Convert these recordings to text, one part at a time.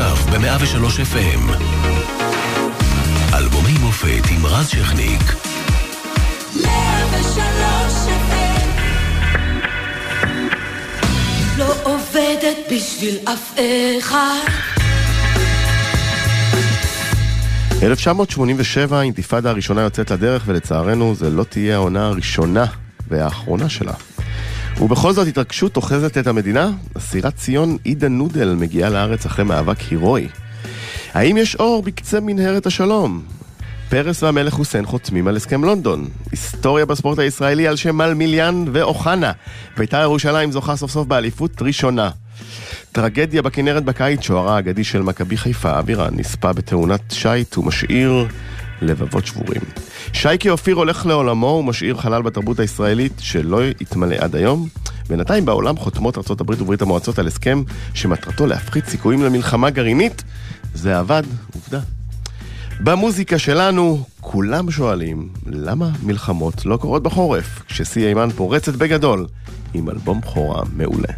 עכשיו ב-103 FM. אלבומי מופת עם רז שכניק. 103 FM לא עובדת בשביל אף אחד 1987, האינתיפאדה הראשונה יוצאת לדרך, ולצערנו זה לא תהיה העונה הראשונה והאחרונה שלה. ובכל זאת התרגשות אוחזת את המדינה, אסירת ציון עידה נודל מגיעה לארץ אחרי מאבק הירואי. האם יש אור בקצה מנהרת השלום? פרס והמלך חוסיין חותמים על הסכם לונדון. היסטוריה בספורט הישראלי על שם מלמיליאן ואוחנה. בית"ר ירושלים זוכה סוף סוף באליפות ראשונה. טרגדיה בכנרת בקיץ, שוערה האגדי של מכבי חיפה, אבירן, נספה בתאונת שיט ומשאיר לבבות שבורים. שייקי אופיר הולך לעולמו ומשאיר חלל בתרבות הישראלית שלא יתמלא עד היום. בינתיים בעולם חותמות ארה"ב וברית המועצות על הסכם שמטרתו להפחית סיכויים למלחמה גרעינית. זה עבד, עובדה. במוזיקה שלנו, כולם שואלים, למה מלחמות לא קורות בחורף, כשסי אימן פורצת בגדול עם אלבום בכורה מעולה.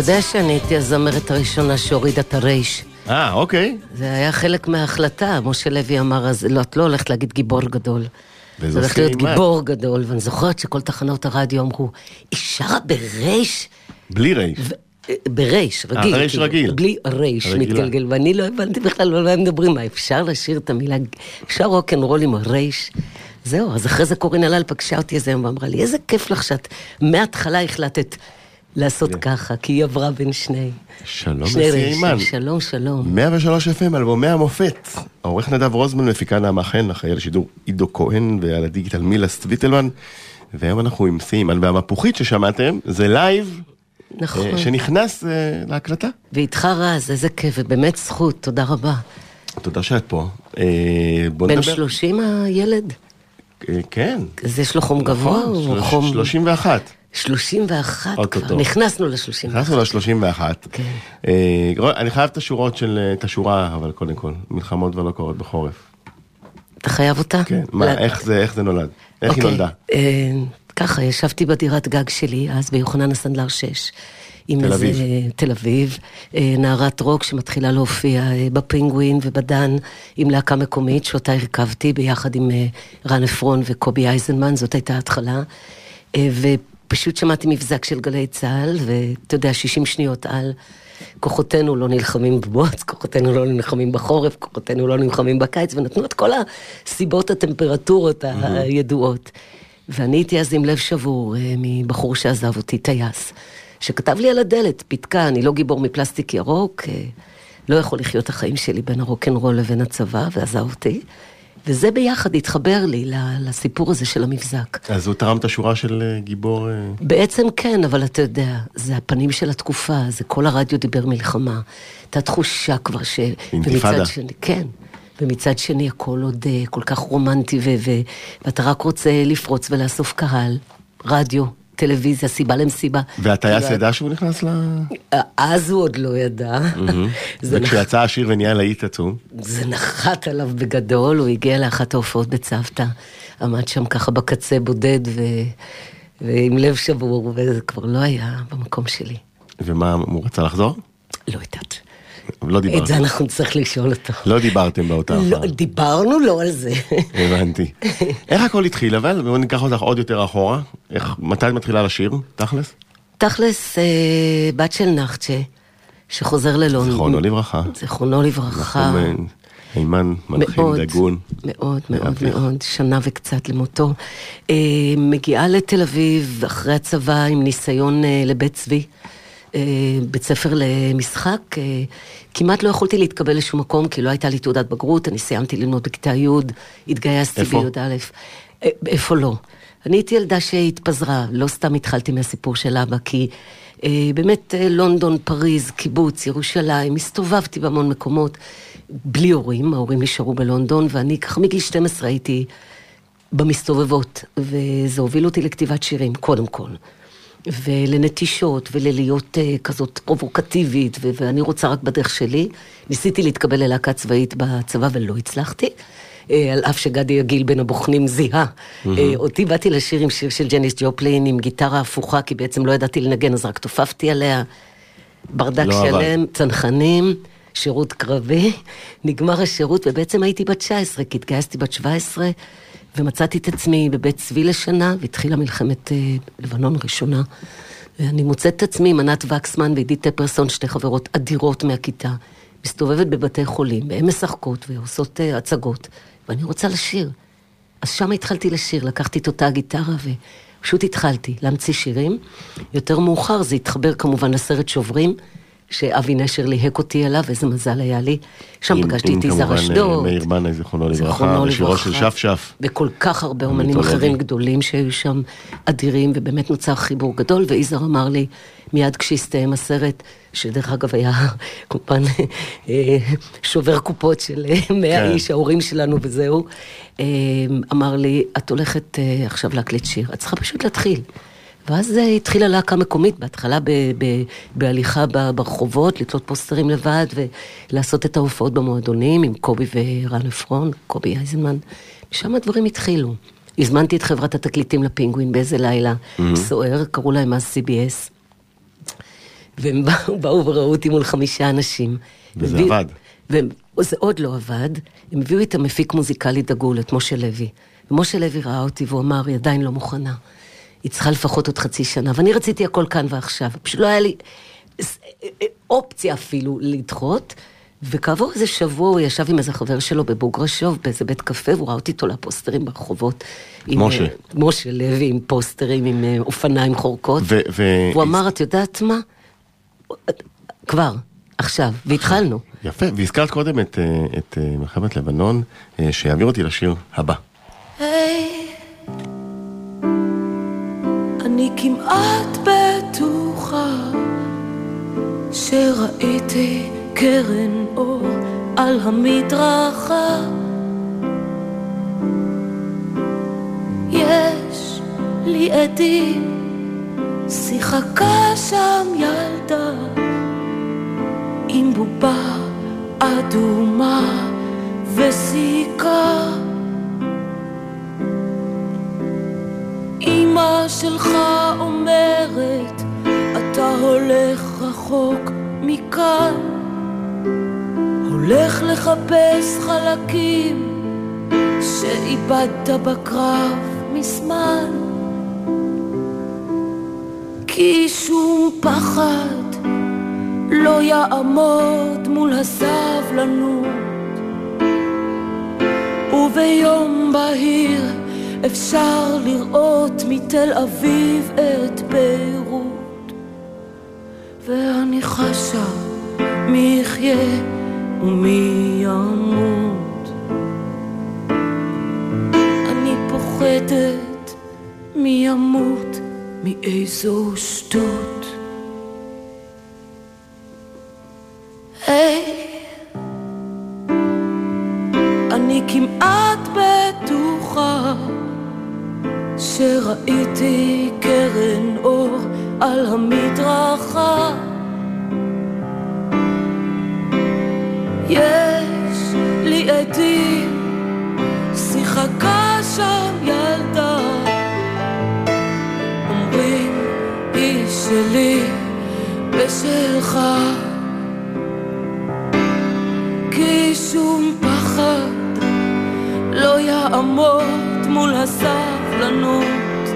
יודע שאני הייתי הזמרת הראשונה שהורידה את הרייש. אה, אוקיי. זה היה חלק מההחלטה, משה לוי אמר אז, לא, את לא הולכת להגיד גיבור גדול. זה הולך להיות. גיבור גדול, ואני זוכרת שכל תחנות הרדיו אמרו, היא שרה ברייש? בלי רייש. ו- ברייש, רגיל. רייש כאילו, רגיל. בלי רייש. מתגלגל, ואני לא הבנתי בכלל על מה הם מדברים, מה אפשר לשיר את המילה, אפשר רוקנרול עם הרייש? זהו, אז אחרי זה קורין הלל פגשה אותי איזה יום ואמרה לי, איזה כיף לך שאת מההתחלה החלטת לעשות ככה, כי היא עברה בין שני. שלום ריישים. אימן. שלום, שלום. 103 FM, אלבומי המופת. העורך נדב רוזמן, מפיקה נעמה חן, אחראי על השידור עידו כהן ועל הדיגיטל מילה סוויטלמן. והיום אנחנו עם סיימן, והמפוחית ששמעתם זה לייב נכון. אה, שנכנס אה, להקלטה. ואיתך רז, איזה כיף, ובאמת זכות, תודה רבה. תודה שאת פה. אה, בוא בן נדבר. 30 הילד? אה, כן. אז יש לו חום גבוה נכון, שלוש- חום... 31. 31 אוטוטו. כבר, נכנסנו ל-31. נכנסנו ל-31. כן. אני חייב את השורות של, אה, את השורה, אבל קודם כל, מלחמות כבר לא קורות בחורף. אתה חייב אותה? כן, מה, לא. איך זה, איך זה נולד? איך היא אוקיי, נולדה? אה, ככה, ישבתי בדירת גג שלי, אז ביוחנן הסנדלר 6. עם תל איזה. תל אביב, אה, נערת רוק שמתחילה להופיע אה, בפינגווין ובדן עם להקה מקומית שאותה הרכבתי ביחד עם אה, רן עפרון וקובי אייזנמן, זאת הייתה ההתחלה. ופשוט שמעתי מבזק של גלי צה"ל, ואתה יודע, 60 שניות על כוחותינו לא נלחמים בבוץ, כוחותינו לא נלחמים בחורף, כוחותינו לא נלחמים בקיץ, ונתנו את כל הסיבות, הטמפרטורות הידועות. ואני הייתי אז עם לב שבור אה, מבחור שעזב אותי, טייס, שכתב לי על הדלת, פתקה, אני לא גיבור מפלסטיק ירוק, אה, לא יכול לחיות החיים שלי בין הרוקנרול לבין הצבא, ועזב אותי. וזה ביחד התחבר לי לסיפור הזה של המבזק. אז הוא תרם את השורה של אה, גיבור... אה, בעצם כן, אבל אתה יודע, זה הפנים של התקופה, זה כל הרדיו דיבר מלחמה. הייתה תחושה כבר ש... אינתיפאדה. כן. ומצד שני הכל עוד אה, כל כך רומנטי, ו- ו- ואתה רק רוצה לפרוץ ולאסוף קהל. רדיו, טלוויזיה, סיבה למסיבה. והטייס כאילו, ידע שהוא נכנס ל... אז הוא עוד לא ידע. וכשיצא השיר ונהיה להיט עצום. זה נחת עליו בגדול, הוא הגיע לאחת ההופעות בצוותא, עמד שם ככה בקצה בודד ו... ועם לב שבור, וזה כבר לא היה במקום שלי. ומה, הוא רצה לחזור? לא יודעת. לא את זה דיברתם. אנחנו נצטרך לשאול אותו. לא דיברתם באותה לא, הפעם. דיברנו לא על זה. הבנתי. איך הכל התחיל אבל? בואו ניקח אותך עוד יותר אחורה. איך, מתי את מתחילה לשיר, תכלס? תכלס, אה, בת של נחצ'ה, שחוזר ללונדון. זיכרונו לברכה. זיכרונו לברכה. הימן, מלחין, מאוד, דגון. מאוד, מאוד. מאוד, שנה וקצת למותו. אה, מגיעה לתל אביב אחרי הצבא עם ניסיון אה, לבית צבי, בית ספר למשחק. אה, כמעט לא יכולתי להתקבל לשום מקום, כי לא הייתה לי תעודת בגרות, אני סיימתי ללמוד בכיתה י', התגייסתי איפה? בי"א. אה, איפה לא? אני הייתי ילדה שהתפזרה, לא סתם התחלתי מהסיפור של אבא, כי אה, באמת אה, לונדון, פריז, קיבוץ, ירושלים, הסתובבתי בהמון מקומות, בלי הורים, ההורים נשארו בלונדון, ואני ככה מגיל 12 הייתי במסתובבות, וזה הוביל אותי לכתיבת שירים, קודם כל. ולנטישות, וללהיות uh, כזאת פרובוקטיבית, ו- ואני רוצה רק בדרך שלי. ניסיתי להתקבל ללהקה צבאית בצבא ולא הצלחתי. Uh, על אף שגדי יגיל בין הבוחנים זיהה. Mm-hmm. Uh, אותי באתי לשיר עם שיר של ג'ניס ג'ופלין, עם גיטרה הפוכה, כי בעצם לא ידעתי לנגן, אז רק תופפתי עליה. ברדק לא עבד. שלם, צנחנים, שירות קרבי. נגמר השירות, ובעצם הייתי בת 19, כי התגייסתי בת 17, ומצאתי את עצמי בבית צבי לשנה, והתחילה מלחמת אה, לבנון ראשונה. ואני מוצאת את עצמי עם ענת וקסמן ועידית טפרסון, שתי חברות אדירות מהכיתה, מסתובבת בבתי חולים, והן משחקות ועושות אה, הצגות, ואני רוצה לשיר. אז שם התחלתי לשיר, לקחתי את אותה גיטרה ופשוט התחלתי להמציא שירים. יותר מאוחר זה התחבר כמובן לסרט שוברים, שאבי נשר ליהק אותי אליו, איזה מזל היה לי. שם עם- פגשתי עם את יזהר כמובן, אשדוד. אה, מאיר בנאי, זיכרונו לברכה, ושירו. של שפשף. וכל כך הרבה אומנים. אחרים גדולים שהיו שם אדירים, ובאמת נוצר חיבור גדול, ויזהר אמר לי, מיד כשהסתיים הסרט, שדרך אגב היה כמובן אה, שובר קופות של אה, 100 כן. איש, ההורים שלנו וזהו, אה, אמר לי, את הולכת אה, עכשיו להקליט שיר, את צריכה פשוט להתחיל. ואז התחילה להקה מקומית, בהתחלה ב, ב, בהליכה ברחובות, לתלות פוסטרים לבד ולעשות את ההופעות במועדונים עם קובי ורן עפרון, קובי אייזנמן. משם הדברים התחילו. הזמנתי את חברת התקליטים לפינגווין באיזה לילה סוער, קראו להם אז CBS. והם באו, באו וראו אותי מול חמישה אנשים. וזה עבד. והם- זה עוד לא עבד, הם הביאו איתם מפיק מוזיקלי דגול, את משה לוי. ומשה לוי ראה אותי והוא אמר, היא עדיין לא מוכנה. היא צריכה לפחות עוד חצי שנה. ואני רציתי הכל כאן ועכשיו. פשוט לא היה לי אופציה אפילו לדחות. וכעבור איזה שבוע הוא ישב עם איזה חבר שלו בבוגרשוב, באיזה בית קפה, והוא ראה אותי תולה פוסטרים ברחובות. עם, משה. אה, משה לוי עם פוסטרים, עם אה, אופניים חורקות. ו- ו- והוא אמר, את יודעת מה? כבר, עכשיו, והתחלנו. יפה, והזכרת קודם את, אה, את מלחמת לבנון, שיעביר אותי לשיר הבא. היי, אני כמעט בטוחה שראיתי קרן אור על המדרכה. יש לי עדים, שיחקה שם ילדה עם בובה אדומה וסיכה. אמא שלך אומרת, אתה הולך רחוק מכאן, הולך לחפש חלקים שאיבדת בקרב מזמן. כי שום פחד לא יעמוד מול הסבלנות, וביום בהיר אפשר לראות מתל אביב את ביירות, ואני חשה מי יחיה ומי ימות. אני פוחדת מי ימות מאיזו שטות. היי, אני כמעט שראיתי קרן אור על המדרכה. יש לי עדים, שיחקה שם ילדה. אומרים, היא שלי ושלך. כי שום פחד לא יעמוד מול הסבלנות.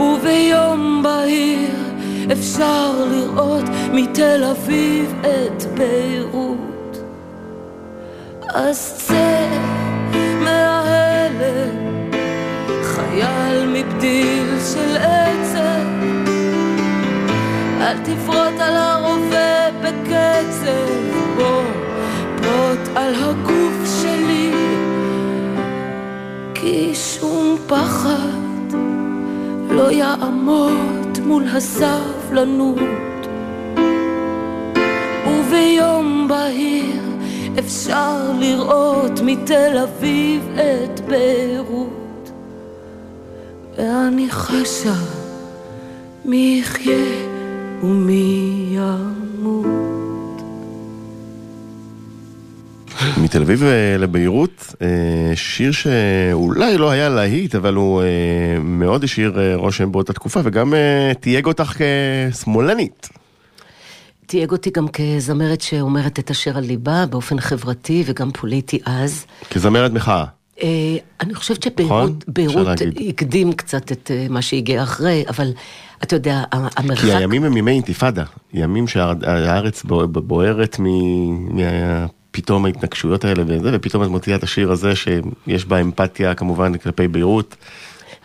וביום בהיר אפשר לראות מתל אביב את ביירות. אז צא מההלם, חייל מבדיל של עצב. אל תפרוט על הרובה בקצב, בוא פרוט על הגוף כי שום פחד לא יעמוד מול הסבלנות. וביום בהיר אפשר לראות מתל אביב את ביירות, ואני חשה מי יחיה ומי ימות. מתל אביב אה, לביירות, אה, שיר שאולי לא היה להיט, אבל הוא אה, מאוד השאיר רושם באותה תקופה, וגם תייג אותך כשמאלנית. תייג אותי גם כזמרת שאומרת את אשר על ליבה באופן חברתי וגם פוליטי אז. כזמרת מחאה. אה, אני חושבת נכון? שביירות להגיד. הקדים קצת את מה שהגיע אחרי, אבל אתה יודע, המרחק... כי הימים הם ימי אינתיפאדה, ימים שהארץ בו- בוערת מפתאום ההתנגשויות האלה וזה, ופתאום את מוציאה את השיר הזה שיש בה אמפתיה כמובן כלפי ביירות.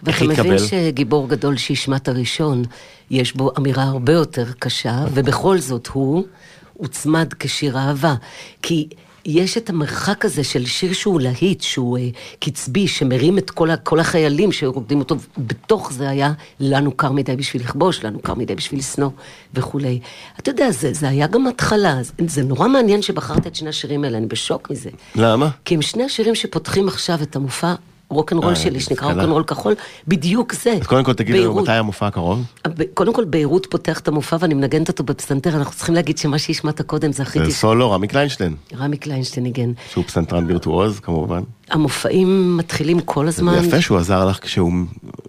ואתה מבין? שגיבור גדול שישמע את הראשון, יש בו אמירה הרבה יותר קשה, ובכל זאת הוא הוצמד כשיר אהבה. כי יש את המרחק הזה של שיר שהוא להיט, שהוא אה, קצבי, שמרים את כל, כל החיילים שרוקדים אותו, בתוך זה היה לנו קר מדי בשביל לכבוש, לנו קר מדי בשביל לשנוא וכולי. אתה יודע, זה, זה היה גם התחלה, זה, זה נורא מעניין שבחרת את שני השירים האלה, אני בשוק מזה. למה? כי הם שני השירים שפותחים עכשיו את המופע רוקנרול אה, שלי, שנקרא. רוקנרול כחול, בדיוק זה. אז קודם כל תגידי לנו. מתי המופע הקרוב. ב- קודם כל, ביירות פותח את המופע ואני מנגנת אותו בפסנתר, אנחנו צריכים להגיד שמה שהשמעת קודם זה הכי זה. סולו, רמי קליינשטיין, רמי קליינשטיין ניגן. שהוא פסנתרן וירטואוז כמובן. המופעים מתחילים כל הזמן. זה יפה שהוא עזר לך כשהוא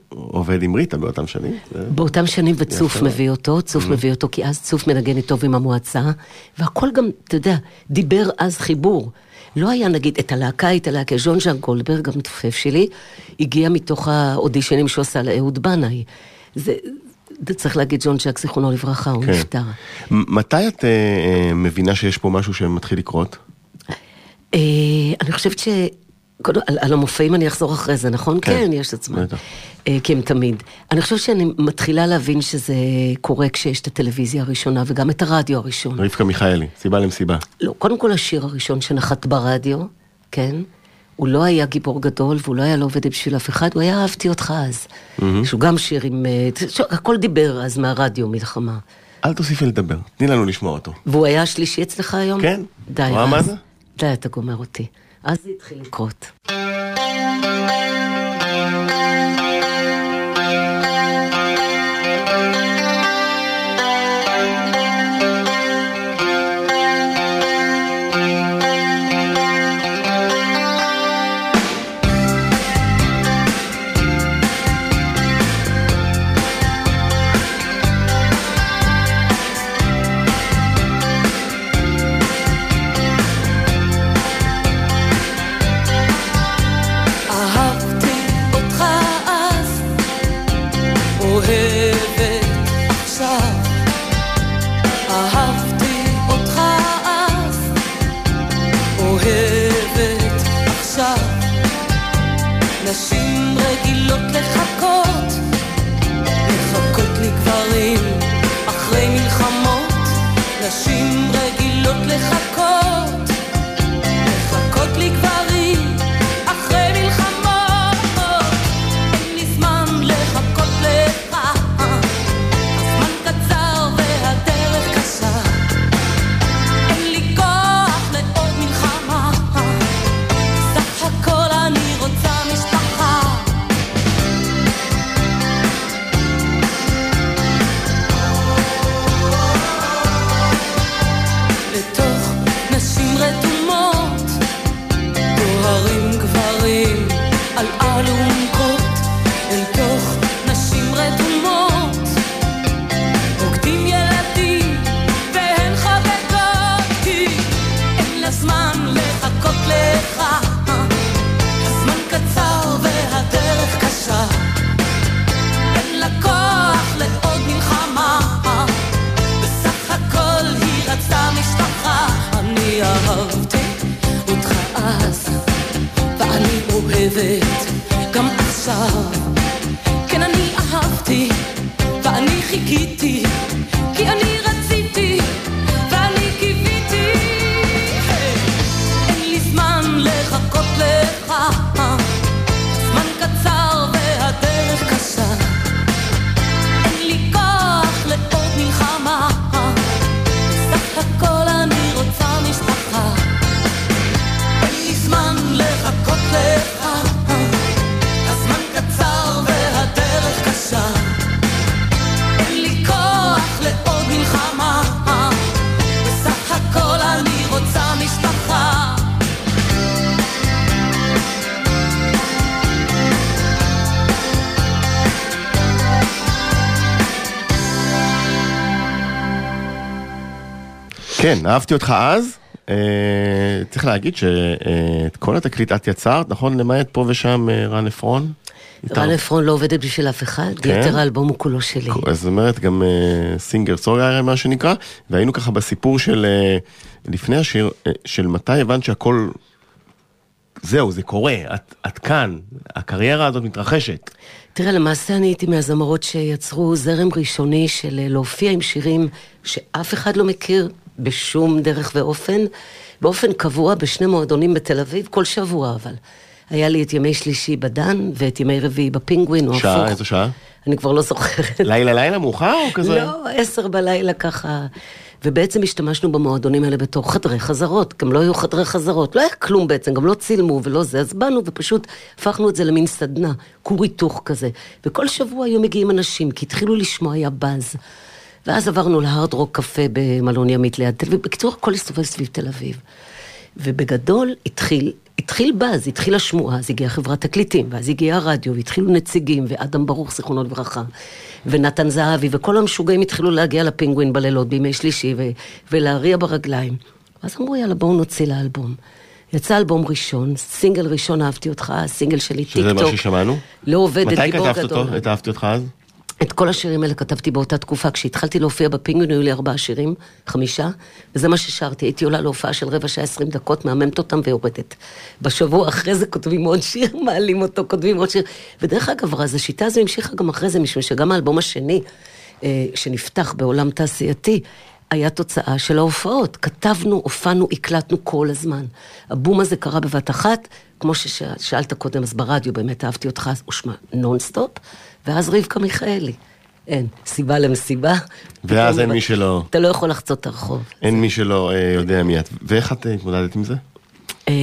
עובד עם ריטה באותם שנים. באותם שנים וצוף. מביא אותו, צוף מביא אותו, כי אז צוף מנגן טוב עם המועצה, והכל גם, אתה יודע, דיבר אז חיבור. לא היה נגיד את הלהקה, את הלהקה, ז'ון ז'אן גולדברג, המתופף שלי, הגיע מתוך האודישנים שהוא עשה לאהוד בנאי. זה, זה צריך להגיד ג'ון ז'אק, זיכרונו לברכה, הוא כן. נפטר. מתי את אה, מבינה שיש פה משהו שמתחיל לקרות? אה, אני חושבת ש... קודם, על, על המופעים אני אחזור אחרי זה, נכון? כן, כן, יש את עצמם. בטח. אה, כי הם תמיד. אני חושבת שאני מתחילה להבין שזה קורה כשיש את הטלוויזיה הראשונה וגם את הרדיו הראשון. רבקה מיכאלי, סיבה למסיבה. לא, קודם כל השיר הראשון שנחת ברדיו, כן? הוא לא היה גיבור גדול והוא לא היה לא עובד בשביל אף אחד, הוא היה אהבתי אותך אז. שהוא גם שיר עם... אה, הכל דיבר אז מהרדיו, מלחמה. אל תוסיפי לדבר, תני לנו לשמוע אותו. והוא היה השלישי אצלך היום? כן. די, זה? די, אתה גומר אותי. אז זה התחיל לקרות. כן, אהבתי אותך אז. אה, צריך להגיד שאת כל התקליט את יצרת, נכון? למעט פה ושם אה, רן עפרון. רן עפרון לא עובדת בשביל אף אחד, כן? יתר האלבום הוא כולו שלי. אז זאת אומרת גם אה, סינגר סונגר מה שנקרא, והיינו ככה בסיפור של לפני השיר, של מתי הבנת שהכל, זהו, זה קורה, את, את כאן, הקריירה הזאת מתרחשת. תראה, למעשה אני הייתי מהזמרות שיצרו זרם ראשוני של להופיע עם שירים שאף אחד לא מכיר בשום דרך ואופן, באופן קבוע בשני מועדונים בתל אביב, כל שבוע אבל. היה לי את ימי שלישי בדן ואת ימי רביעי בפינגווין, או הפוך. שעה, איזו שעה? אני כבר לא זוכרת. לילה לילה מאוחר או כזה? לא, עשר בלילה ככה. ובעצם השתמשנו במועדונים האלה בתור חדרי חזרות, גם לא היו חדרי חזרות, לא היה כלום בעצם, גם לא צילמו ולא זה, אז באנו ופשוט הפכנו את זה למין סדנה, כור היתוך כזה. וכל שבוע היו מגיעים אנשים, כי התחילו לשמוע, היה באז. ואז עברנו להארד רוק קפה במלון ימית ליד תל אביב. בקיצור, הכל הסתובב סביב תל אביב. ובגדול התחיל, התחיל באז, התחילה השמועה, אז הגיעה חברת תקליטים, ואז הגיע הרדיו, והתחילו נציגים, ואדם ברוך, זיכרונו לברכה, ונתן זהבי, וכל המשוגעים התחילו להגיע לפינגווין בלילות בימי שלישי, ו- ולהריע ברגליים. ואז אמרו, יאללה, בואו נוציא לה אלבום. יצא אלבום ראשון, סינגל ראשון אהבתי אותך, סינגל שני טיק טוק. שזה מה ששמענו? לא עובדת, מתי גיבור כתבת גדול. אותו? את אהבתי אותך אז? את כל השירים האלה כתבתי באותה תקופה, כשהתחלתי להופיע בפינגווין היו לי ארבעה שירים, חמישה, וזה מה ששרתי, הייתי עולה להופעה של רבע שעה עשרים דקות, מהממת אותם ויורדת. בשבוע אחרי זה כותבים עוד שיר, מעלים אותו, כותבים עוד שיר. ודרך אגב, אז השיטה הזו המשיכה גם אחרי זה, משום שגם האלבום השני, אה, שנפתח בעולם תעשייתי, היה תוצאה של ההופעות. כתבנו, הופענו, הקלטנו כל הזמן. הבום הזה קרה בבת אחת, כמו ששאלת קודם, אז ברדיו באמת אהבתי אותך, הוא שמע נונסטופ, ואז רבקה מיכאלי. אין, סיבה למסיבה. ואז אין מי שלא- אתה לא יכול לחצות את הרחוב. אין מי שלא אה, יודע מי את. ואיך את אה, התמודדת עם זה? אה,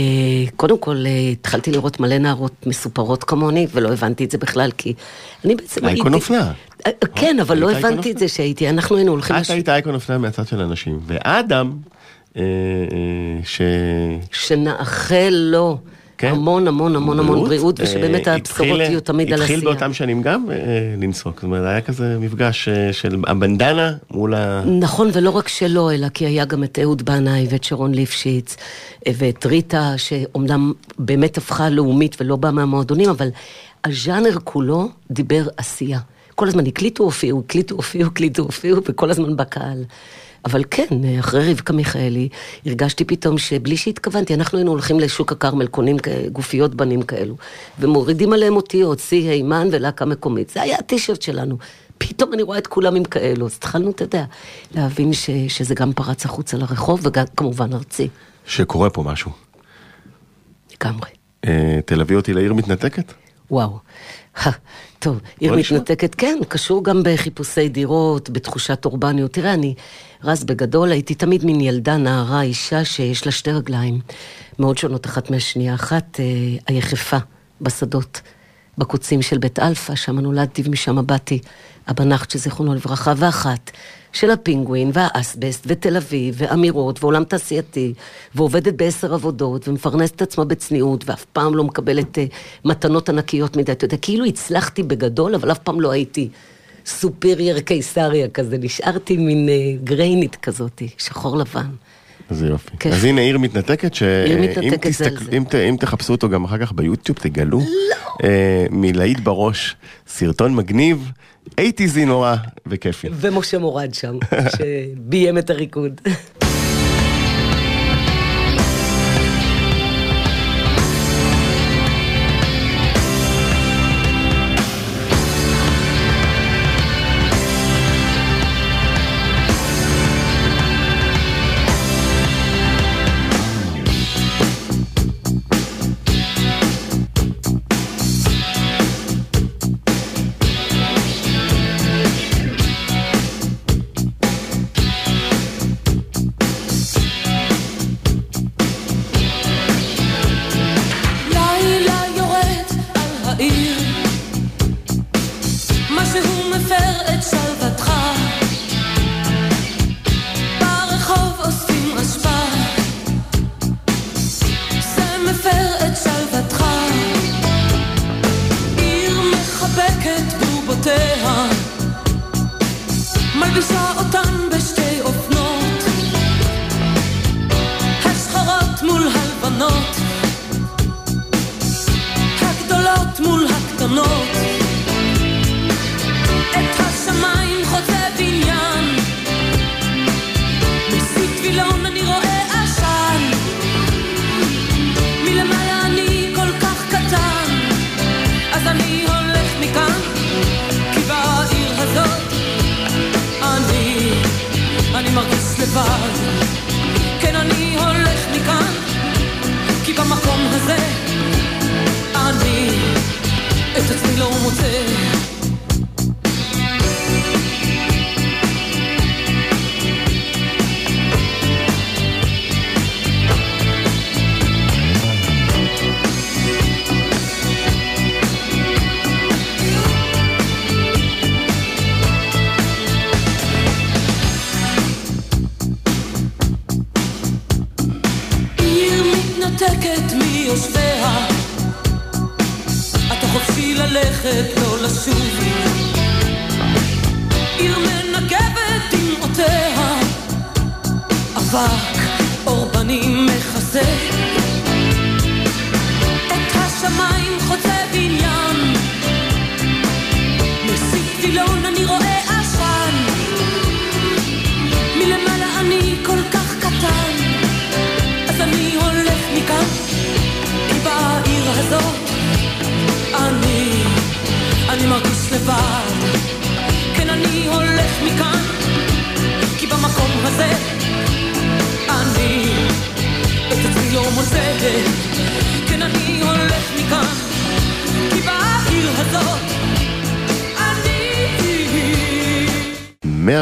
קודם כל, התחלתי לראות מלא נערות מסופרות כמוני, ולא הבנתי את זה בכלל, כי אני בעצם הייתי... אייקון אופנה. כן, אבל לא הבנתי את. זה שהייתי, אנחנו היינו הולכים... את היית אייקון אופנה מהצד של אנשים, ואדם, ש... שנאחל לו כן. המון המון המון המון בריאות, אה, ושבאמת הבשורות יהיו תמיד על עשייה. התחיל באותם שנים גם אה, לנסוק, זאת אומרת, היה כזה מפגש אה, של הבנדנה מול ה... נכון, ולא רק שלו, אלא כי היה גם את אהוד בנאי ואת שרון ליפשיץ ואת ריטה, שאומנם באמת הפכה לאומית ולא באה מהמועדונים, אבל הז'אנר כולו דיבר עשייה. כל הזמן הקליטו, הופיעו, הקליטו, הופיעו, הקליטו, הופיעו, וכל הזמן בקהל. אבל כן, אחרי רבקה מיכאלי, הרגשתי פתאום שבלי שהתכוונתי, אנחנו היינו הולכים לשוק הכרמל, קונים גופיות בנים כאלו, ומורידים עליהם אותיות, שיא הימן ולהקה מקומית. זה היה הטישרט שלנו. פתאום אני רואה את כולם עם כאלו, אז התחלנו, אתה יודע, להבין ש, שזה גם פרץ החוצה לרחוב, וגם כמובן ארצי, שקורה פה משהו. לגמרי. אה, תלווי אותי לעיר מתנתקת? וואו. טוב, עיר. מתנתקת, כן, קשור גם בחיפושי דירות, בתחושת אורבניות. תראה, אני, רז, בגדול הייתי תמיד מין ילדה, נערה, אישה שיש לה שתי רגליים מאוד שונות אחת מהשנייה. אחת, אה, היחפה בשדות, בקוצים של בית אלפא, שם נולדתי ומשם באתי, הבנחת שזיכרונו לברכה, ואחת של הפינגווין, והאסבסט, ותל אביב, ואמירות, ועולם תעשייתי, ועובדת בעשר עבודות, ומפרנסת את עצמה בצניעות, ואף פעם לא מקבלת אה, מתנות ענקיות מדי. אתה יודע, כאילו הצלחתי בגדול, אבל אף פעם לא הייתי סופרייר קיסריה כזה, נשארתי מין אה, גריינית כזאת, שחור לבן. איזה יופי. כן. אז הנה עיר מתנתקת, שאם תסתכל-. אם ת- אם תחפשו אותו גם אחר כך ביוטיוב, תגלו. אה, מלהיט בראש, סרטון מגניב, 80 נורא וכיפי. ומשה מורד שם, שביים את הריקוד.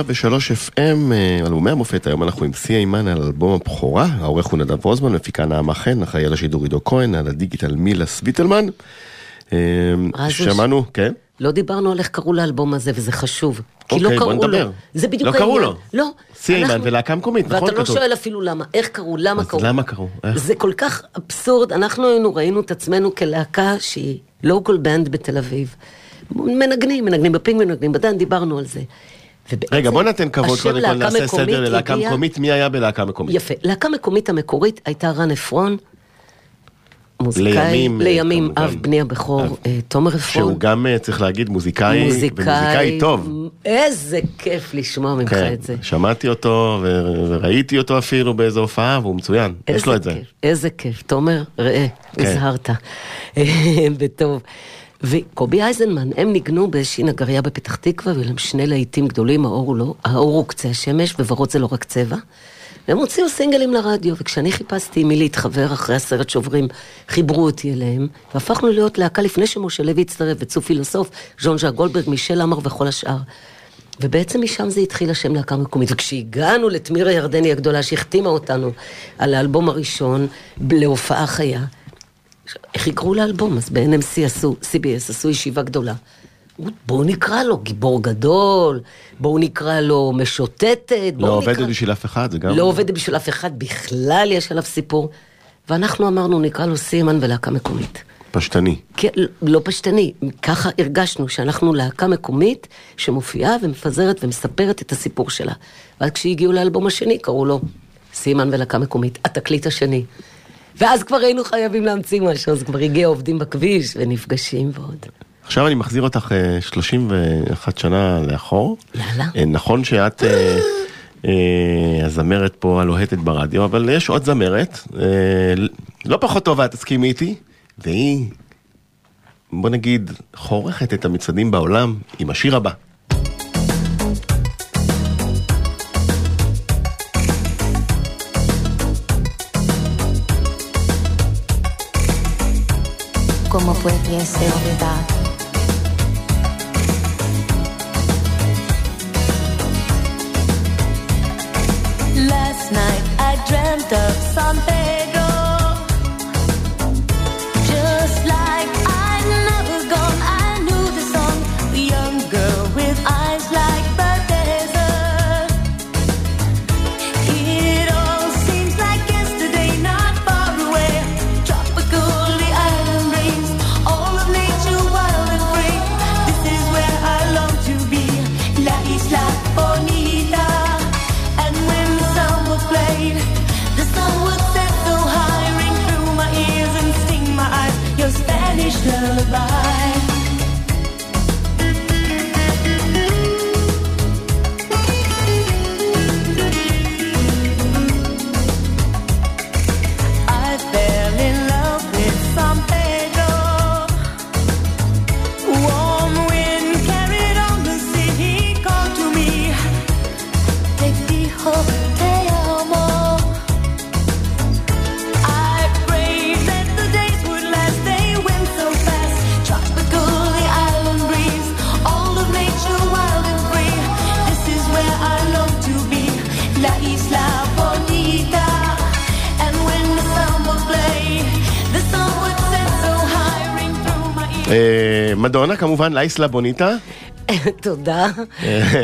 103 FM, אה, אלבומי המופת, היום אנחנו עם שיא אימן על אלבום הבכורה, העורך הוא נדב רוזמן, מפיקה נעמה חן, אחראי על השידור עידו כהן, על הדיגיטל מילה סוויטלמן. אה. שמענו, כן? לא דיברנו על איך קראו לאלבום הזה, וזה חשוב. כי אוקיי, לא בוא קראו. לו. זה בדיוק לא קראו העניין. לו. לא. סי אימן ולהקה מקומית, נכון? ואתה לא. שואל אפילו למה, איך קראו, למה אז קראו. למה קראו? איך? זה כל כך אבסורד, אנחנו היינו, ראינו את עצמנו כלהקה שהיא לוקל בנד בתל אביב. מנגנים, מנגנים בפינגווין, מנגנים בדן, דיברנו על זה. ובעצם, רגע, בוא ניתן כבוד, קודם כל נעשה סדר ללהקה מקומית, מי היה בלהקה מקומית? יפה. להקה מקומית המקורית הייתה רן עפרון, מוזיקאי, לימים, אה, לימים כמובן. אב בני הבכור, אב. אה, תומר עפרון. שהוא גם, אה, צריך להגיד, מוזיקאי, ומוזיקאי טוב. איזה כיף לשמוע ממך כן, את זה. שמעתי אותו ו- וראיתי אותו אפילו באיזו הופעה והוא מצוין, יש לו את זה. איזה כיף. תומר, ראה, כן. הזהרת. בטוב. וקובי אייזנמן, הם ניגנו באיזושהי נגריה בפתח תקווה, להם שני להיטים גדולים, האור הוא, לא, האור הוא קצה השמש, וורוד זה לא רק צבע. והם הוציאו סינגלים לרדיו, וכשאני חיפשתי עם מי להתחבר אחרי הסרט שוברים, חיברו אותי אליהם, והפכנו להיות להקה לפני שמשה לוי הצטרף, וצו פילוסוף, ז'ון ז'ה גולדברג, מישל עמר וכל השאר. ובעצם משם זה התחיל השם להקה מקומית. וכשהגענו לתמירה ירדני הגדולה, שהחתימה אותנו על האלבום הראשון, להופעה חיה, איך יקראו לאלבום? אז ב-NMC עשו, CBS עשו ישיבה גדולה. בואו נקרא לו גיבור גדול, בואו נקרא לו משוטטת, לא עובדת נקרא... בשביל אף אחד, זה גם... לא עובדת בשביל אף אחד, בכלל יש עליו סיפור. ואנחנו אמרנו, נקרא לו סיימן ולהקה מקומית. פשטני. כן, לא פשטני, ככה הרגשנו שאנחנו להקה מקומית שמופיעה ומפזרת ומספרת את הסיפור שלה. ואז כשהגיעו לאלבום השני, קראו לו סימן ולהקה מקומית, התקליט השני. ואז כבר היינו חייבים להמציא משהו, אז כבר הגיע עובדים בכביש ונפגשים ועוד. עכשיו אני מחזיר אותך אה, 31 שנה לאחור. יאללה. אה, נכון שאת אה, אה, הזמרת פה הלוהטת ברדיו, אבל יש עוד זמרת, אה, לא פחות טובה, תסכימי איתי, והיא, בוא נגיד, חורכת את המצעדים בעולם עם השיר הבא. ¿Cómo pudiese olvidar? Last night I dreamt of San מדונה כמובן, לייסלה בוניטה. תודה.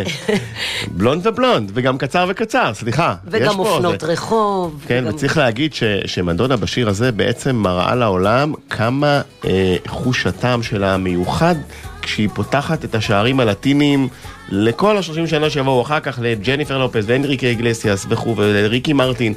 בלונד ובלונד, וגם קצר וקצר, סליחה. וגם אופנות רחוב. כן, וגם- וצריך להגיד ש, שמדונה בשיר הזה בעצם מראה לעולם כמה אה, חוש הטעם שלה מיוחד כשהיא פותחת את השערים הלטיניים לכל השלושים שנה שיבואו אחר כך לג'ניפר לופס ואנריקה איגלסיאס וכו' ולריקי מרטין.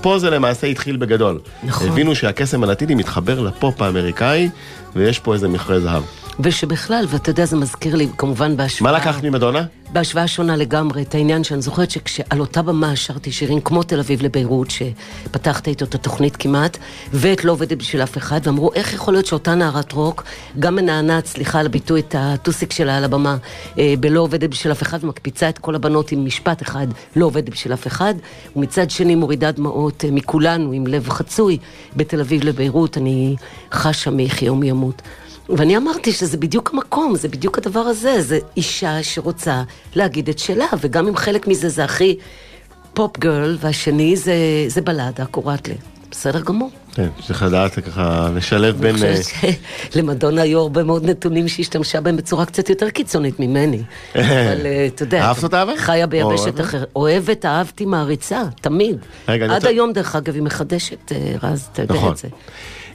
פה זה למעשה התחיל בגדול. נכון. הבינו שהקסם הלטיני מתחבר לפופ האמריקאי ויש פה איזה מכרה זהב. ושבכלל, ואתה יודע, זה מזכיר לי, כמובן בהשוואה... מה לקחת ממדונה? בהשוואה שונה לגמרי, את העניין שאני זוכרת שכשעל אותה במה שרתי שירים כמו תל אביב לביירות, שפתחת איתו את התוכנית כמעט, ואת לא עובדת בשביל אף אחד, ואמרו, איך יכול להיות שאותה נערת רוק, גם מנענעת, סליחה על הביטוי, את הטוסיק שלה על הבמה, אה, בלא עובדת בשביל אף אחד, ומקפיצה את כל הבנות עם משפט אחד, לא עובדת בשביל אף אחד, ומצד שני מורידה דמעות אה, מכולנו, עם לב חצוי, בתל אביב לביירות, אני חשה יחיה ומי ימות. ואני אמרתי שזה בדיוק המקום, זה בדיוק הדבר הזה, זה אישה שרוצה להגיד את שלה, וגם אם חלק מזה זה הכי פופ גרל, והשני זה, זה בלדה, קוראת לי. בסדר גמור. כן, צריך לדעת ככה לשלב בין... אני אה, חושבת שלמדונה היו הרבה מאוד נתונים שהיא השתמשה בהם בצורה קצת יותר קיצונית ממני. אבל אה, אתה יודע, אהבת אותה אבל? חיה ביבשת? אחרת. אוהבת, אהבתי, מעריצה, תמיד. עד היום, דרך אגב, היא מחדשת, אה, רז, אתה יודע נכון. את זה.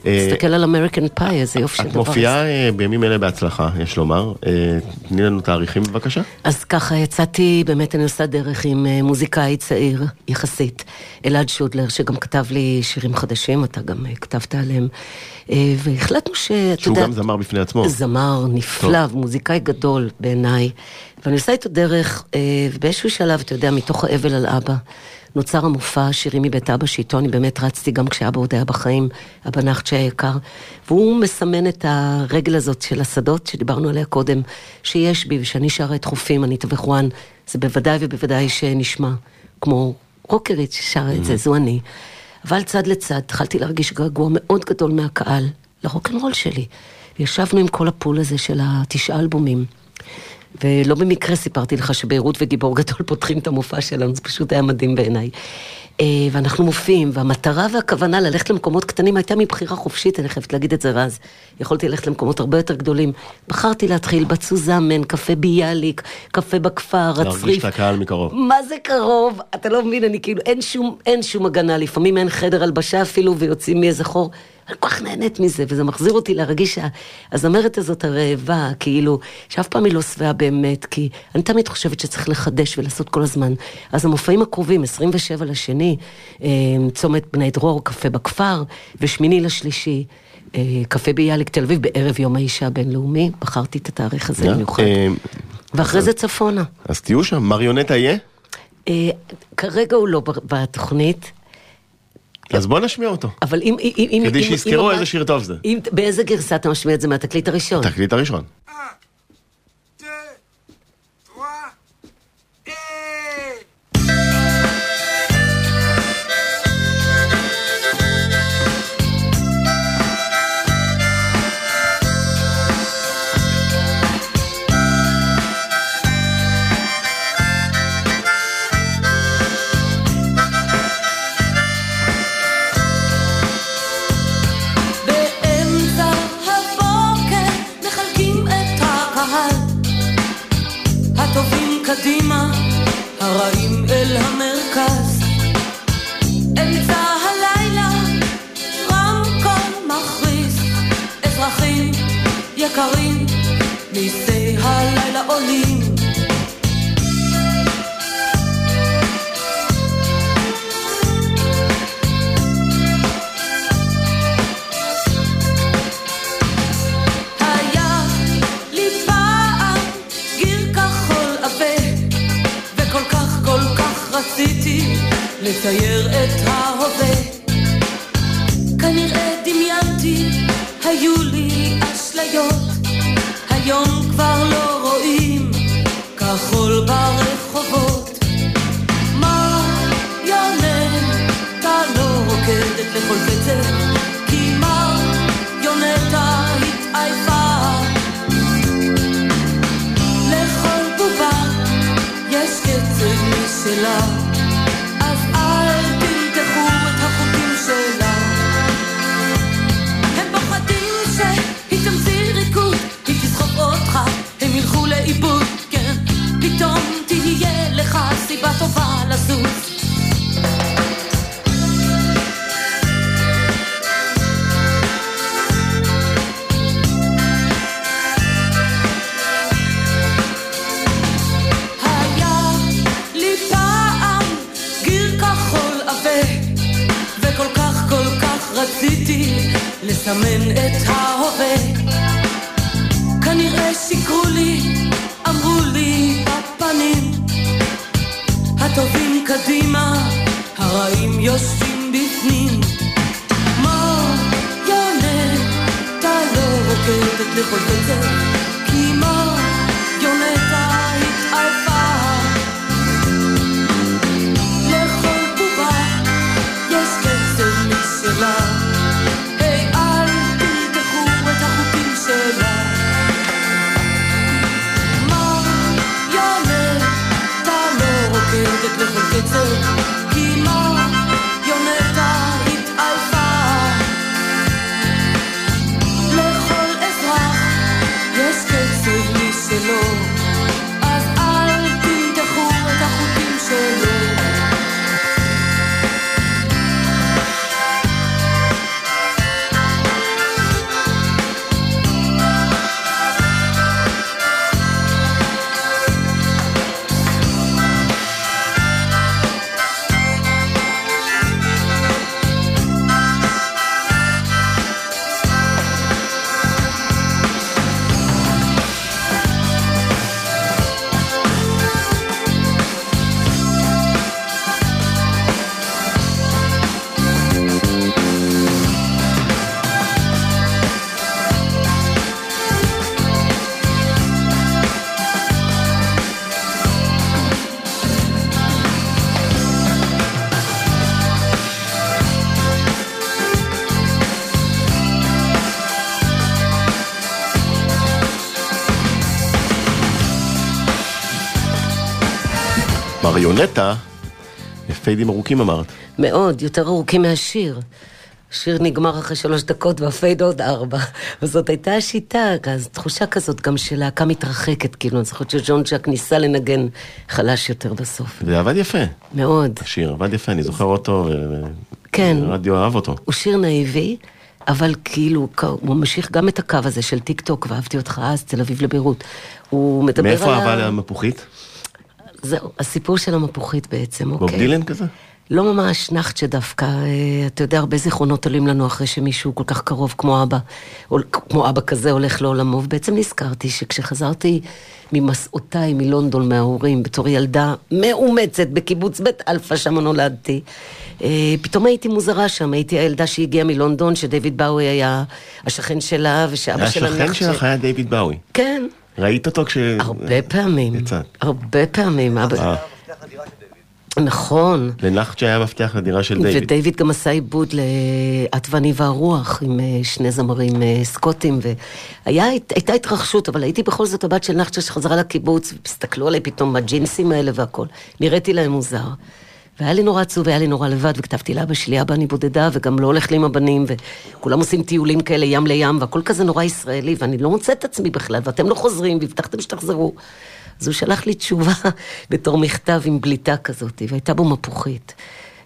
אה, תסתכל על אמריקן פאי, איזה יופי של את דבר. מופיעה אה, בימים אלה בהצלחה, יש לומר. אה, תני לנו תאריכים בבקשה. אז ככה, יצאתי, באמת אני עושה דרך עם מוזיקאי צעיר יחסית, אלעד שודלר, שגם כתב לי שירים חדשים, אתה גם כתבת עליהם, והחלטנו שאתה שהוא יודע... גם זמר בפני עצמו. זמר נפלא, מוזיקאי גדול בעיניי, ואני עושה איתו דרך, אה, ובאיזשהו שלב, אתה יודע, מתוך האבל על אבא, נוצר המופע שירים מבית אבא, שאיתו אני באמת רצתי גם כשאבא עוד היה בחיים, אבא נחצ'ה היקר, והוא מסמן את הרגל הזאת של השדות שדיברנו עליה קודם, שיש בי, ושאני שרה את חופים, אני וחואן, זה בוודאי ובוודאי שנשמע כמו רוקרית ששרה את זה, זו אני. אבל צד לצד התחלתי להרגיש געגוע מאוד גדול מהקהל לרוקנרול שלי. וישבנו עם כל הפול הזה של התשעה אלבומים. ולא במקרה סיפרתי לך שביירות וגיבור גדול פותחים את המופע שלנו, זה פשוט היה מדהים בעיניי. אה, ואנחנו מופיעים, והמטרה והכוונה ללכת למקומות קטנים הייתה מבחירה חופשית, אני חייבת להגיד את זה רז. יכולתי ללכת למקומות הרבה יותר גדולים. בחרתי להתחיל בצוזמן, קפה ביאליק, קפה בכפר, להרגיש הצריף. את הקהל מקרוב. מה זה קרוב? אתה לא מבין, אני כאילו, אין שום, אין שום הגנה, לפעמים אין חדר הלבשה אפילו, ויוצאים מאיזה חור. אני כל כך נהנית מזה, וזה מחזיר אותי להרגיש שהזמרת הזאת הרעבה, כאילו, שאף פעם היא לא שבעה באמת, כי אני תמיד חושבת שצריך לחדש ולעשות כל הזמן. אז המופעים הקרובים, 27 לשני, אה, צומת בני דרור, קפה בכפר, ושמיני לשלישי. אה, קפה ביאליק תל אביב בערב יום האישה הבינלאומי, בחרתי את התאריך הזה במיוחד. אה, ואחרי זה צפונה. אז תהיו שם, מריונטה יהיה? כרגע הוא לא בתוכנית, אז בוא נשמיע אותו. אבל אם... אם- אם- כדי אם- שיזכרו אם- איזה שיר טוב זה. אם, באיזה גרסה אתה משמיע את זה מהתקליט הראשון? תקליט הראשון. צריך משלה, אז אל תמתחו את החוקים שלה. הם פוחדים שהיא תמציא ריקוד, היא תסחוב אותך, הם ילכו לאיבוד, כן. פתאום תהיה לך סיבה טובה. מריונטה, fade ים ארוכים אמרת. מאוד, יותר ארוכים מהשיר. השיר נגמר אחרי שלוש דקות וה fade עוד ארבע. וזאת הייתה השיטה, אז תחושה כזאת גם של להקה מתרחקת, כאילו, אני זוכרת שג'ון ג'ק ניסה לנגן חלש יותר בסוף. זה עבד יפה, מאוד. השיר עבד יפה, אני זוכר אותו, כן. הרדיו אהב אותו. הוא שיר נאיבי, אבל כאילו, הוא ממשיך גם את הקו הזה של טיק טוק, ואהבתי אותך אז, תל אביב לביירות. הוא מדבר על... מאיפה אהבה למפוחית? זהו, הסיפור של המפוחית בעצם, בוב אוקיי. דילן כזה? לא ממש נחצ'ה דווקא, אה, אתה יודע, הרבה זיכרונות עולים לנו אחרי שמישהו כל כך קרוב כמו אבא, או כמו אבא כזה הולך לעולמו, ובעצם נזכרתי שכשחזרתי ממסעותיי מלונדון מההורים, בתור ילדה מאומצת בקיבוץ בית אלפא, שם נולדתי, אה, פתאום הייתי מוזרה שם, הייתי הילדה שהגיעה מלונדון, שדייוויד באוי היה השכן שלה, ושאבא שלה השכן שלך היה דיוויד באוי. כן, ראית אותו כש... הרבה פעמים, יצאת. הרבה פעמים, אבא... אה, נכון. לנחצ'ה היה מפתח לדירה של דיוויד. ודייוויד גם עשה עיבוד ל"את ואני והרוח" עם אה, שני זמרים אה, סקוטים, והייתה התרחשות, אבל הייתי בכל זאת הבת של נחצ'ה שחזרה לקיבוץ, והסתכלו עליי פתאום בג'ינסים האלה והכל. נראיתי להם מוזר. והיה לי נורא עצוב, היה לי נורא לבד, וכתבתי לאבא שלי, אבא אני בודדה, וגם לא הולך לי עם הבנים, וכולם עושים טיולים כאלה ים לים, והכל כזה נורא ישראלי, ואני לא מוצאת את עצמי בכלל, ואתם לא חוזרים, והבטחתם שתחזרו. אז הוא שלח לי תשובה בתור מכתב עם בליטה כזאת, והייתה בו מפוחית.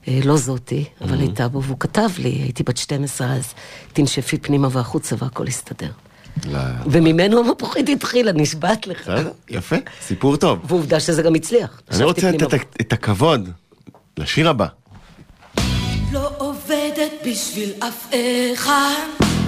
אה, לא זאתי, אבל הייתה בו, והוא כתב לי, הייתי בת 12 אז, תנשפי פנימה והחוצה והכל יסתדר. לא. וממנו המפוחית התחילה, נשבעת לך. יפה, סיפור טוב. ועובדה שזה גם הצליח. אני רוצה. לתת את הכבוד לשיר הבא. לא עובדת בשביל אף אחד.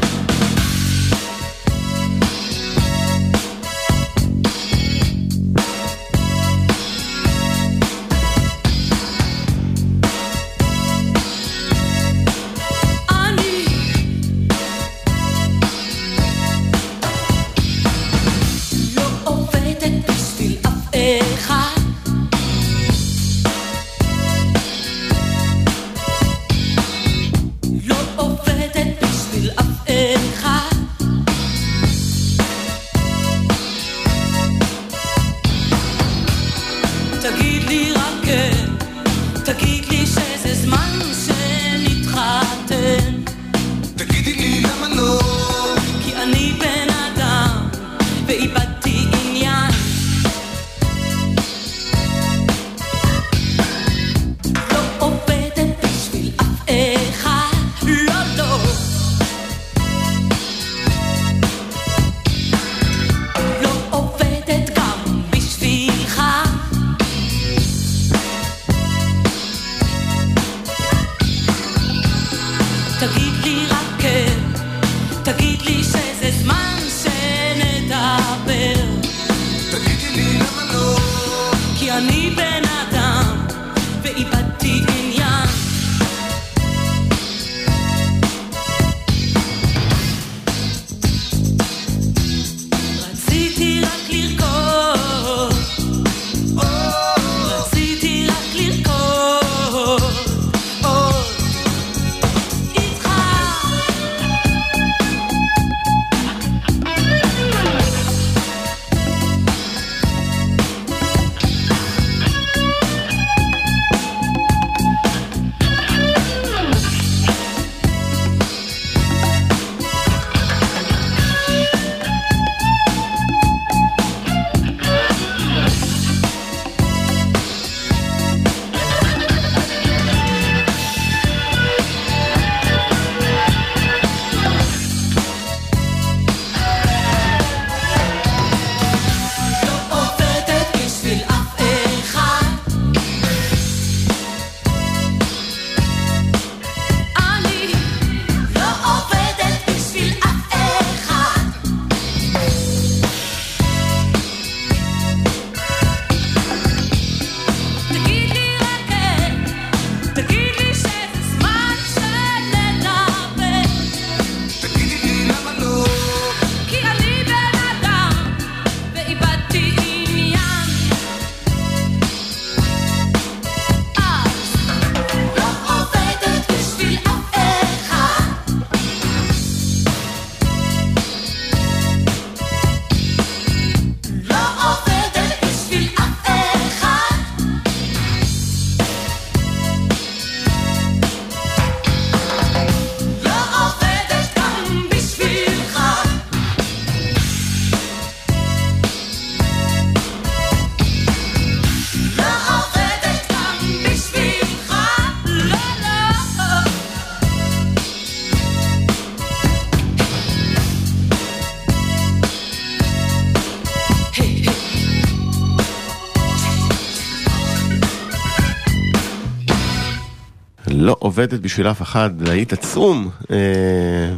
עובדת בשביל אף אחד, להיט עצום אה,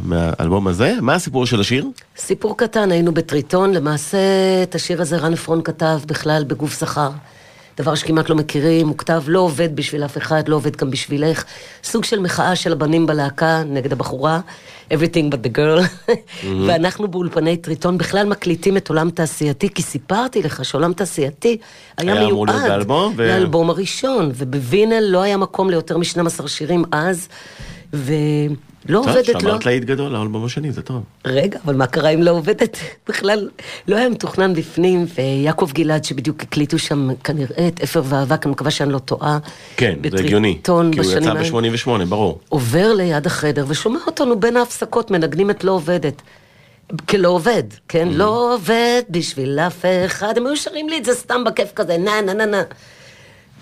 מהאלבום הזה. מה הסיפור של השיר? סיפור קטן, היינו בטריטון, למעשה את השיר הזה רן עפרון כתב בכלל בגוף זכר. דבר שכמעט לא מכירים, הוא כתב לא עובד בשביל אף אחד, לא עובד גם בשבילך. סוג של מחאה של הבנים בלהקה נגד הבחורה, everything but the girl. ואנחנו באולפני טריטון בכלל מקליטים את עולם תעשייתי, כי סיפרתי לך שעולם תעשייתי היה היה מיועד להיות באלבום, ו- לאלבום הראשון, ובווינל לא היה מקום ליותר מ-12 שירים אז, ולא עובדת, לא... שאמרת להיט גדול, האלבום השני, זה טוב. רגע, אבל מה קרה אם לא עובדת? בכלל לא היה מתוכנן בפנים, ויעקב גלעד שבדיוק הקליטו שם כנראה את אפר ואבק, אני מקווה שאני לא טועה. כן, זה הגיוני. כי הוא יצא בשנים האלה. ב-88, ברור. עובר ליד החדר ושומע אותנו בין ההפסקות מנגנים את לא עובדת. כלא עובד, כן? לא עובד בשביל אף אחד. הם היו שרים לי את זה סתם בכיף כזה, נה נה נה נה.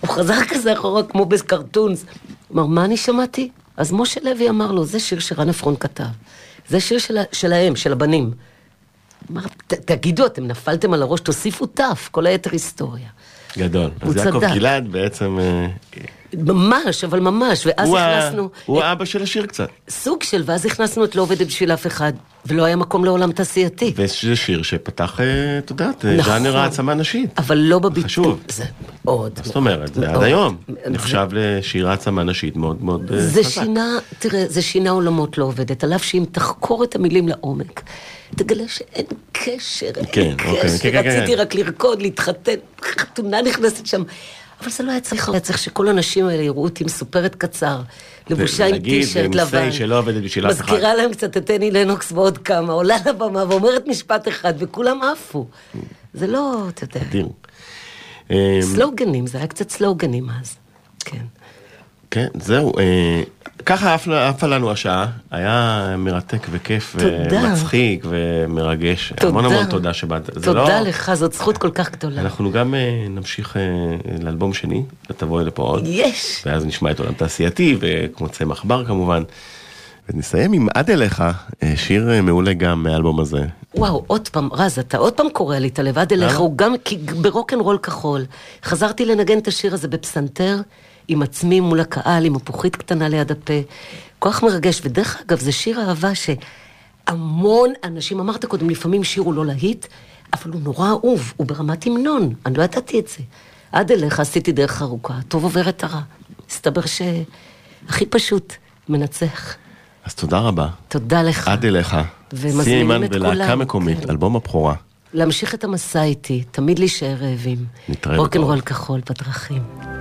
הוא חזר כזה אחורה כמו בקרטונס. אמר, מה אני שמעתי? אז משה לוי אמר לו, זה שיר שרן עפרון כתב. זה שיר של, שלהם, של הבנים. אמר, "ת- תגידו, אתם נפלתם על הראש, תוסיפו תף, כל היתר היסטוריה. גדול. אז יעקב. גלעד בעצם... ממש, אבל ממש, ואז הוא הכנסנו... הוא האבא של השיר קצת. סוג של, ואז הכנסנו את לא עובדת בשביל אף אחד, ולא היה מקום לעולם תעשייתי. וזה שיר שפתח, אה, את יודעת, אה, נכון. ז'אנר העצמה נשית. אבל לא בביטוי. חשוב. זה מאוד. מה זאת אומרת? זה עד. היום. זה- נחשב לשיר העצמה נשית מאוד מאוד אה, זה חזק. שינה, תראה, זה שינה עולמות לא עובדת, על אף שאם תחקור את המילים לעומק, תגלה שאין קשר, אין כן, אוקיי, קשר, כן, כן, כן. רציתי רק לרקוד, להתחתן, חתונה נכנסת שם. אבל זה לא היה צריך, היה צריך שכל הנשים האלה יראו אותי מסופרת קצר, לבושה עם טישרט לבן. שלא עובדת בשביל אף אחד. מזכירה להם קצת את טני לנוקס ועוד כמה, עולה לבמה ואומרת משפט אחד, וכולם עפו. זה לא, אתה יודע, אדיר. סלוגנים, זה היה קצת סלוגנים אז. כן. כן, זהו. אה, ככה עפה לנו השעה, היה מרתק וכיף תודה. ומצחיק ומרגש. תודה. המון המון תודה שבאת. תודה לא- לך, זאת זכות כל כך גדולה. אנחנו גם אה, נמשיך אה, לאלבום שני, ותבואי לפה עוד. יש. ואז נשמע את עולם תעשייתי, וכמו צמח בר כמובן. ונסיים עם עד אליך, שיר מעולה גם מהאלבום הזה. וואו, עוד פעם, רז, אתה עוד פעם קורא לי, אתה לבד אליך, למה? הוא גם, ברוקנרול כחול. חזרתי לנגן את השיר הזה בפסנתר, עם עצמי מול הקהל, עם מפוחית קטנה ליד הפה. כוח מרגש, ודרך אגב, זה שיר אהבה ש... המון אנשים, אמרת קודם, לפעמים שיר הוא לא להיט, אבל הוא נורא אהוב, הוא ברמת המנון, אני לא ידעתי את זה. עד אליך עשיתי דרך ארוכה, טוב עובר את הרע. הסתבר שהכי פשוט, מנצח. אז תודה רבה. תודה לך. עד אליך. ומזמינים את ולהקה כולם, מקומית, כן. אלבום הבכורה. להמשיך את המסע איתי, תמיד להישאר רעבים. נתראה רוקנרול בקרוב. כחול בדרכים.